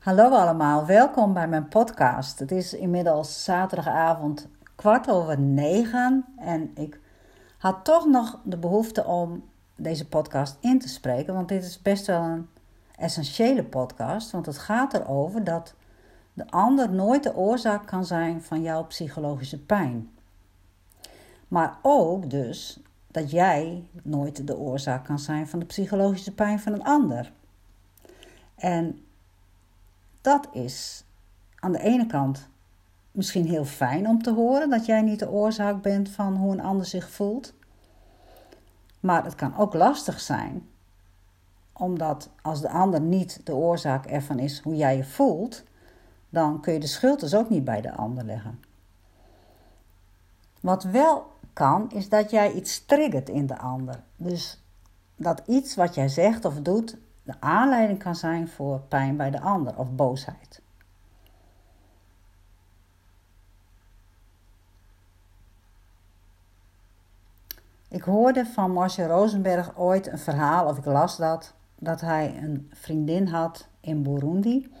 Hallo allemaal, welkom bij mijn podcast. Het is inmiddels zaterdagavond kwart over negen en ik had toch nog de behoefte om deze podcast in te spreken, want dit is best wel een essentiële podcast, want het gaat erover dat de ander nooit de oorzaak kan zijn van jouw psychologische pijn. Maar ook dus dat jij nooit de oorzaak kan zijn van de psychologische pijn van een ander. En dat is aan de ene kant misschien heel fijn om te horen dat jij niet de oorzaak bent van hoe een ander zich voelt. Maar het kan ook lastig zijn, omdat als de ander niet de oorzaak ervan is hoe jij je voelt, dan kun je de schuld dus ook niet bij de ander leggen. Wat wel kan, is dat jij iets triggert in de ander. Dus dat iets wat jij zegt of doet de aanleiding kan zijn voor pijn bij de ander of boosheid. Ik hoorde van Marcel Rosenberg ooit een verhaal, of ik las dat, dat hij een vriendin had in Burundi.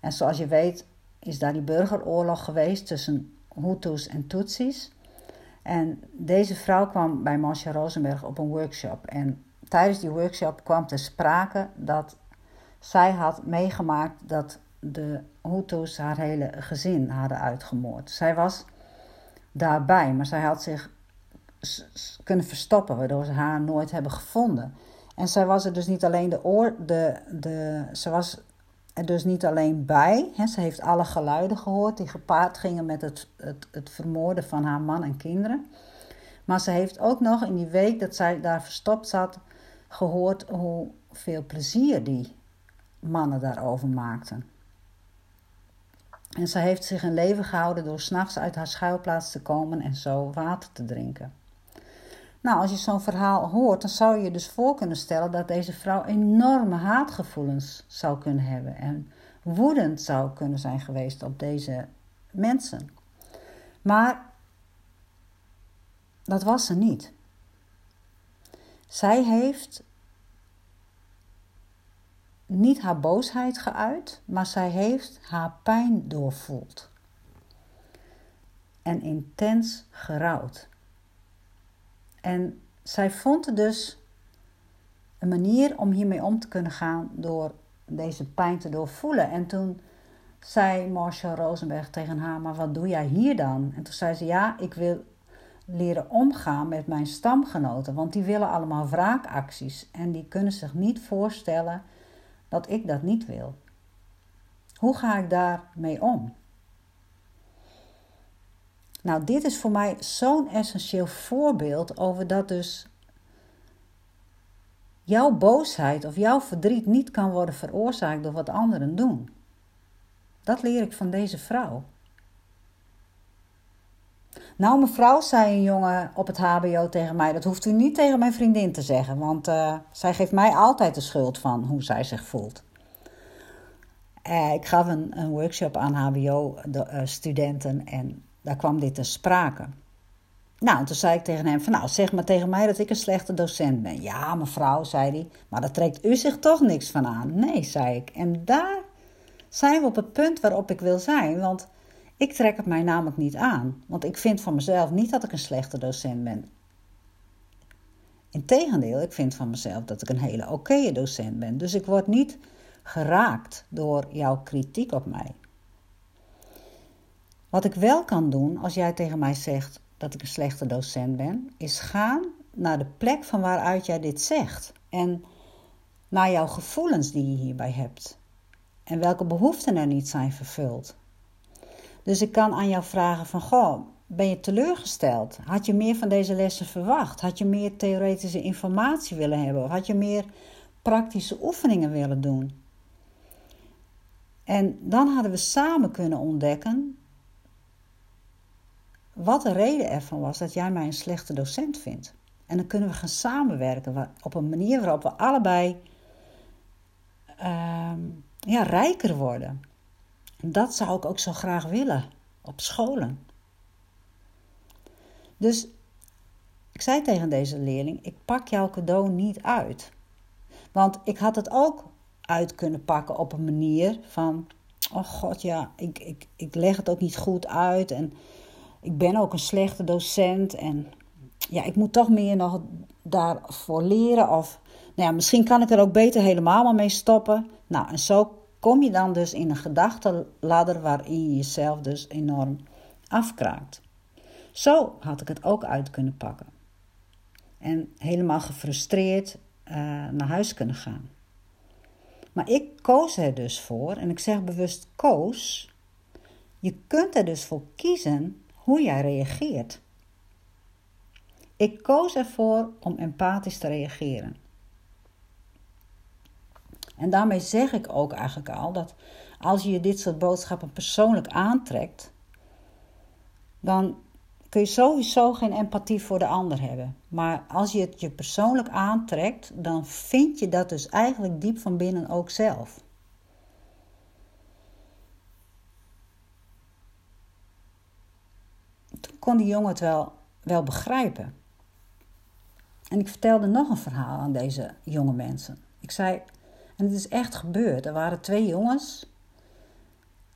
En zoals je weet is daar die burgeroorlog geweest tussen Hutus en Tutsis. En deze vrouw kwam bij Marcia Rosenberg op een workshop. En tijdens die workshop kwam te sprake dat zij had meegemaakt dat de Hutus haar hele gezin hadden uitgemoord. Zij was daarbij, maar zij had zich kunnen verstoppen, waardoor ze haar nooit hebben gevonden. En zij was er dus niet alleen de oor, de, de, ze was er dus niet alleen bij. Hè, ze heeft alle geluiden gehoord die gepaard gingen met het, het, het vermoorden van haar man en kinderen. Maar ze heeft ook nog in die week dat zij daar verstopt zat, gehoord hoeveel plezier die mannen daarover maakten. En ze heeft zich in leven gehouden door s'nachts uit haar schuilplaats te komen en zo water te drinken. Nou, als je zo'n verhaal hoort, dan zou je je dus voor kunnen stellen dat deze vrouw enorme haatgevoelens zou kunnen hebben en woedend zou kunnen zijn geweest op deze mensen. Maar dat was ze niet. Zij heeft niet haar boosheid geuit, maar zij heeft haar pijn doorvoeld. En intens gerouwd. En zij vond dus een manier om hiermee om te kunnen gaan door deze pijn te doorvoelen. En toen zei Marshall Rosenberg tegen haar: Maar wat doe jij hier dan? En toen zei ze: Ja, ik wil leren omgaan met mijn stamgenoten, want die willen allemaal wraakacties en die kunnen zich niet voorstellen dat ik dat niet wil. Hoe ga ik daarmee om? Nou, dit is voor mij zo'n essentieel voorbeeld over dat dus jouw boosheid of jouw verdriet niet kan worden veroorzaakt door wat anderen doen. Dat leer ik van deze vrouw. Nou, mevrouw, zei een jongen op het HBO tegen mij: dat hoeft u niet tegen mijn vriendin te zeggen, want uh, zij geeft mij altijd de schuld van hoe zij zich voelt. Uh, ik gaf een, een, workshop aan HBO-studenten eh, en daar kwam dit te sprake. Nou, toen zei ik tegen hem: van, Nou, zeg maar tegen mij dat ik een slechte docent ben. Ja, mevrouw, zei hij, maar daar trekt u zich toch niks van aan. Nee, zei ik. En daar zijn we op het punt waarop ik wil zijn, want ik trek het mij namelijk niet aan, want ik vind van mezelf niet dat ik een slechte docent ben. Integendeel, ik vind van mezelf dat ik een hele oké docent ben. Dus ik word niet geraakt door jouw kritiek op mij. Wat ik wel kan doen als jij tegen mij zegt dat ik een slechte docent ben, is gaan naar de plek van waaruit jij dit zegt en naar jouw gevoelens die je hierbij hebt en welke behoeften er niet zijn vervuld. Dus ik kan aan jou vragen van, goh, ben je teleurgesteld? Had je meer van deze lessen verwacht? Had je meer theoretische informatie willen hebben? Of had je meer praktische oefeningen willen doen? En dan hadden we samen kunnen ontdekken wat de reden ervan was dat jij mij een slechte docent vindt. En dan kunnen we gaan samenwerken op een manier waarop we allebei uh, ja, rijker worden. Dat zou ik ook zo graag willen op scholen. Dus ik zei tegen deze leerling: ik pak jouw cadeau niet uit. Want ik had het ook uit kunnen pakken op een manier van: oh god, ja, ik, ik, ik leg het ook niet goed uit en ik ben ook een slechte docent en ja, ik moet toch meer nog daarvoor leren of nou ja, misschien kan ik er ook beter helemaal mee stoppen. Nou, en zo kom je dan dus in een gedachtenladder waarin je jezelf dus enorm afkraakt. Zo had ik het ook uit kunnen pakken. En helemaal gefrustreerd uh, naar huis kunnen gaan. Maar ik koos er dus voor, en ik zeg bewust koos. Je kunt er dus voor kiezen hoe jij reageert. Ik koos ervoor om empathisch te reageren. En daarmee zeg ik ook eigenlijk al dat als je dit soort boodschappen persoonlijk aantrekt, dan kun je sowieso geen empathie voor de ander hebben. Maar als je het je persoonlijk aantrekt, dan vind je dat dus eigenlijk diep van binnen ook zelf. Toen kon die jongen het wel, wel begrijpen. En ik vertelde nog een verhaal aan deze jonge mensen. Ik zei: en het is echt gebeurd. Er waren twee jongens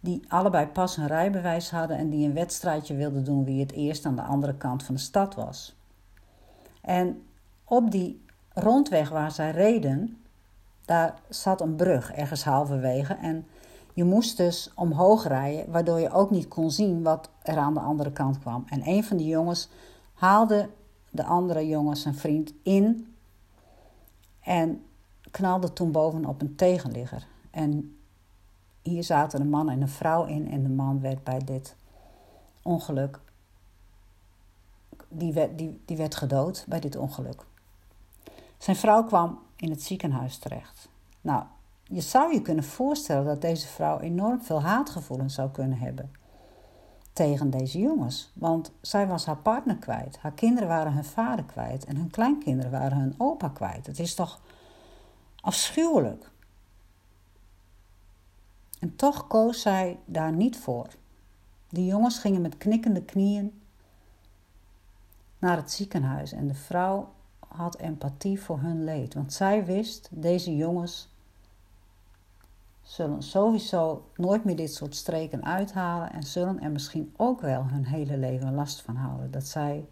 die allebei pas een rijbewijs hadden en die een wedstrijdje wilden doen wie het eerst aan de andere kant van de stad was. En op die rondweg waar zij reden, daar zat een brug ergens halverwege en je moest dus omhoog rijden, waardoor je ook niet kon zien wat er aan de andere kant kwam. En een van die jongens haalde de andere jongens zijn vriend in en knalde toen bovenop een tegenligger. En hier zaten een man en een vrouw in en de man werd bij dit ongeluk, die werd, die, die werd gedood bij dit ongeluk. Zijn vrouw kwam in het ziekenhuis terecht. Nou, je zou je kunnen voorstellen dat deze vrouw enorm veel haatgevoelens zou kunnen hebben tegen deze jongens. Want zij was haar partner kwijt. Haar kinderen waren hun vader kwijt. En hun kleinkinderen waren hun opa kwijt. Het is toch Afschuwelijk. En toch koos zij daar niet voor. De jongens gingen met knikkende knieën naar het ziekenhuis en de vrouw had empathie voor hun leed, want zij wist, deze jongens zullen sowieso nooit meer dit soort streken uithalen en zullen er misschien ook wel hun hele leven last van houden dat zij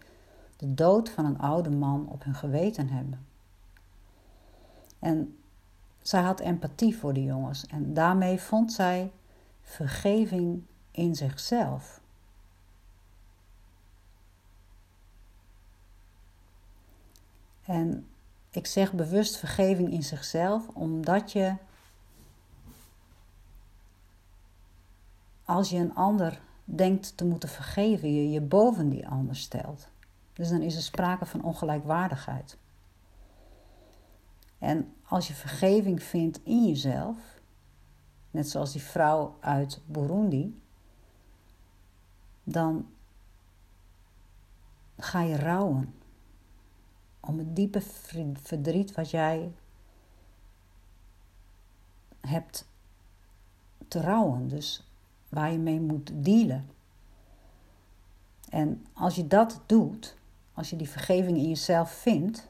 de dood van een oude man op hun geweten hebben. En zij had empathie voor de jongens en daarmee vond zij vergeving in zichzelf. En ik zeg bewust vergeving in zichzelf, omdat je als je een ander denkt te moeten vergeven, je je boven die ander stelt. Dus dan is er sprake van ongelijkwaardigheid. En als je vergeving vindt in jezelf, net zoals die vrouw uit Burundi, dan ga je rouwen om het diepe verdriet wat jij hebt te rouwen, dus waar je mee moet dealen. En als je dat doet, als je die vergeving in jezelf vindt,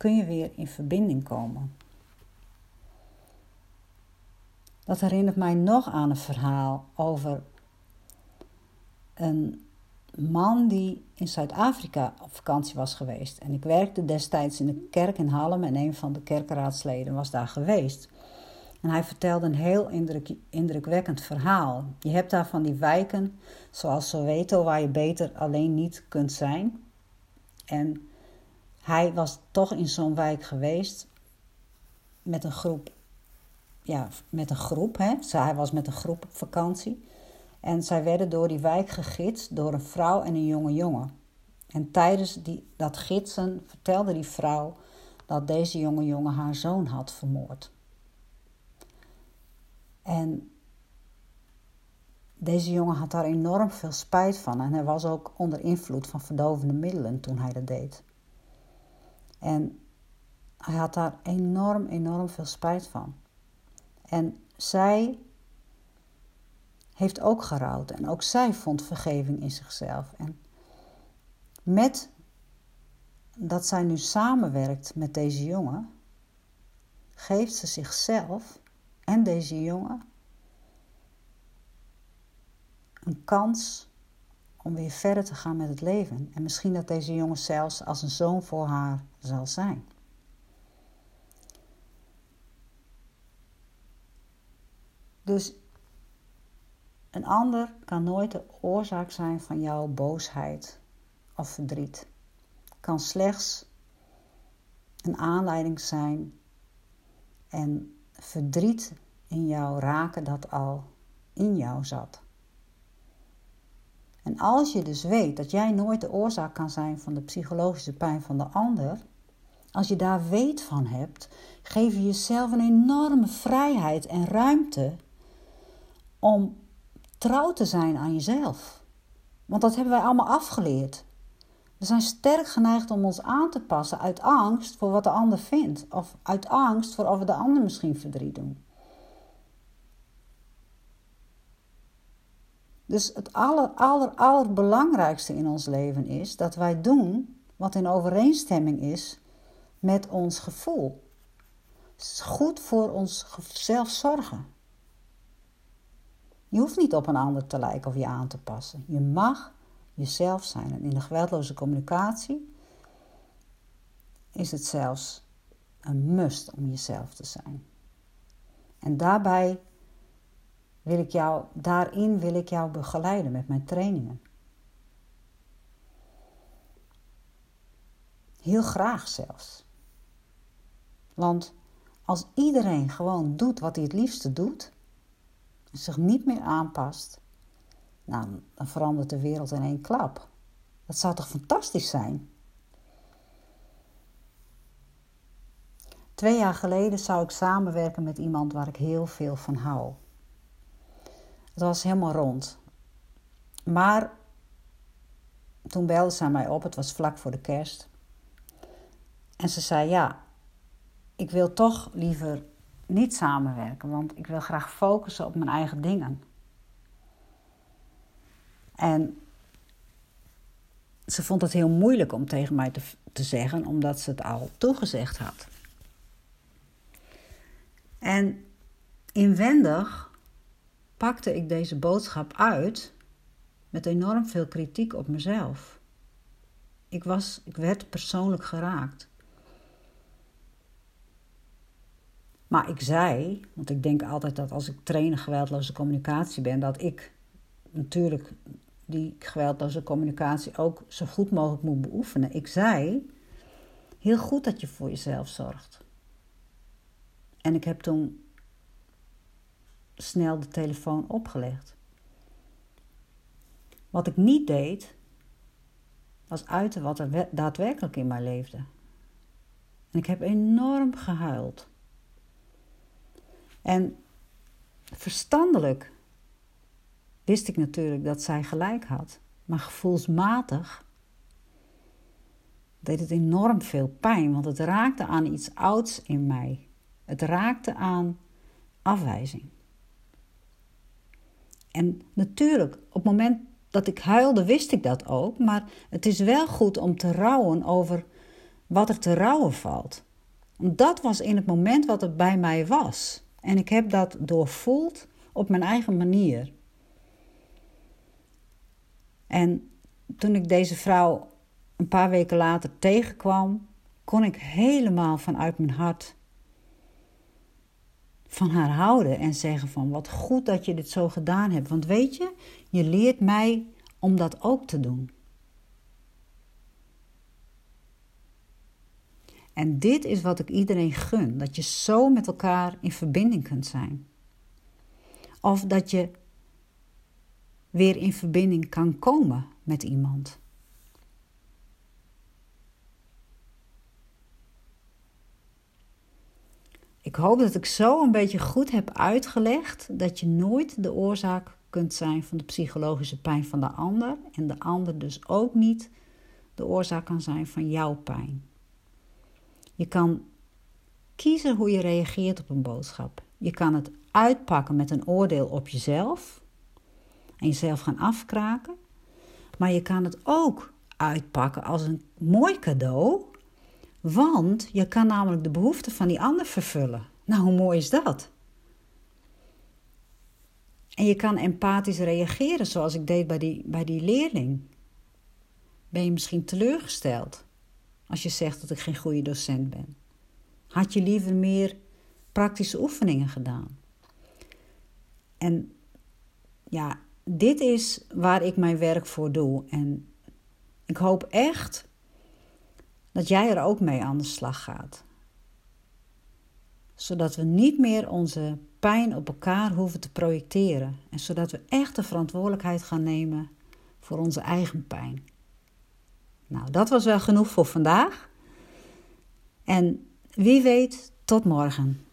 kun je weer in verbinding komen. Dat herinnert mij nog aan een verhaal over een man die in Zuid-Afrika op vakantie was geweest. En ik werkte destijds in de kerk in Hallem en een van de kerkenraadsleden was daar geweest. En hij vertelde een heel indruk, indrukwekkend verhaal. Je hebt daar van die wijken, zoals Soweto, waar je beter alleen niet kunt zijn. En hij was toch in zo'n wijk geweest met een groep. Ja, met een groep. Hè? Hij was met een groep op vakantie. En zij werden door die wijk gegidst door een vrouw en een jonge jongen. En tijdens die, dat gidsen vertelde die vrouw dat deze jonge jongen haar zoon had vermoord. En deze jongen had daar enorm veel spijt van en hij was ook onder invloed van verdovende middelen toen hij dat deed. En hij had daar enorm, enorm veel spijt van. En zij heeft ook gerouwd en ook zij vond vergeving in zichzelf. En met dat zij nu samenwerkt met deze jongen, geeft ze zichzelf en deze jongen een kans om weer verder te gaan met het leven. En misschien dat deze jongen zelfs als een zoon voor haar zal zijn. Dus een ander kan nooit de oorzaak zijn van jouw boosheid of verdriet. Kan slechts een aanleiding zijn en verdriet in jou raken dat al in jou zat. En als je dus weet dat jij nooit de oorzaak kan zijn van de psychologische pijn van de ander, als je daar weet van hebt, geef je jezelf een enorme vrijheid en ruimte om trouw te zijn aan jezelf. Want dat hebben wij allemaal afgeleerd. We zijn sterk geneigd om ons aan te passen uit angst voor wat de ander vindt, of uit angst voor of we de ander misschien verdriet doen. Dus het aller, aller, allerbelangrijkste in ons leven is dat wij doen wat in overeenstemming is met ons gevoel. Goed voor onszelf zorgen. Je hoeft niet op een ander te lijken of je aan te passen. Je mag jezelf zijn. En in de geweldloze communicatie is het zelfs een must om jezelf te zijn. En daarbij wil ik jou, daarin wil ik jou begeleiden met mijn trainingen. Heel graag zelfs. Want als iedereen gewoon doet wat hij het liefste doet, zich niet meer aanpast, nou, dan verandert de wereld in één klap. Dat zou toch fantastisch zijn? Twee jaar geleden zou ik samenwerken met iemand waar ik heel veel van hou. Het was helemaal rond. Maar toen belde ze mij op, het was vlak voor de kerst. En ze zei: Ja, ik wil toch liever niet samenwerken, want ik wil graag focussen op mijn eigen dingen. En ze vond het heel moeilijk om tegen mij te, te zeggen, omdat ze het al toegezegd had. En inwendig pakte ik deze boodschap uit met enorm veel kritiek op mezelf. Ik, was, ik werd persoonlijk geraakt. Maar ik zei, want ik denk altijd dat als ik trainer geweldloze communicatie ben, dat ik natuurlijk die geweldloze communicatie ook zo goed mogelijk moet beoefenen. Ik zei, heel goed dat je voor jezelf zorgt. En ik heb toen snel de telefoon opgelegd. Wat ik niet deed, was uiten wat er daadwerkelijk in mij leefde. Ik heb enorm gehuild. En verstandelijk wist ik natuurlijk dat zij gelijk had. Maar gevoelsmatig deed het enorm veel pijn, want het raakte aan iets ouds in mij. Het raakte aan afwijzing. En natuurlijk, op het moment dat ik huilde, wist ik dat ook. Maar het is wel goed om te rouwen over wat er te rouwen valt. Dat was in het moment wat het bij mij was. En ik heb dat doorvoeld op mijn eigen manier. En toen ik deze vrouw een paar weken later tegenkwam, kon ik helemaal vanuit mijn hart van haar houden en zeggen van wat goed dat je dit zo gedaan hebt. Want weet je, je leert mij om dat ook te doen. En dit is wat ik iedereen gun: dat je zo met elkaar in verbinding kunt zijn. Of dat je weer in verbinding kan komen met iemand. Ik hoop dat ik zo een beetje goed heb uitgelegd dat je nooit de oorzaak kunt zijn van de psychologische pijn van de ander en de ander dus ook niet de oorzaak kan zijn van jouw pijn. Je kan kiezen hoe je reageert op een boodschap. Je kan het uitpakken met een oordeel op jezelf en jezelf gaan afkraken. Maar je kan het ook uitpakken als een mooi cadeau, want je kan namelijk de behoeften van die ander vervullen. Nou, hoe mooi is dat? En je kan empathisch reageren zoals ik deed bij die, bij die leerling. Ben je misschien teleurgesteld als je zegt dat ik geen goede docent ben? Had je liever meer praktische oefeningen gedaan? En ja, dit is waar ik mijn werk voor doe. En ik hoop echt dat jij er ook mee aan de slag gaat. Zodat we niet meer onze pijn op elkaar hoeven te projecteren. En zodat we echt de verantwoordelijkheid gaan nemen voor onze eigen pijn. Nou, dat was wel genoeg voor vandaag. En wie weet, tot morgen.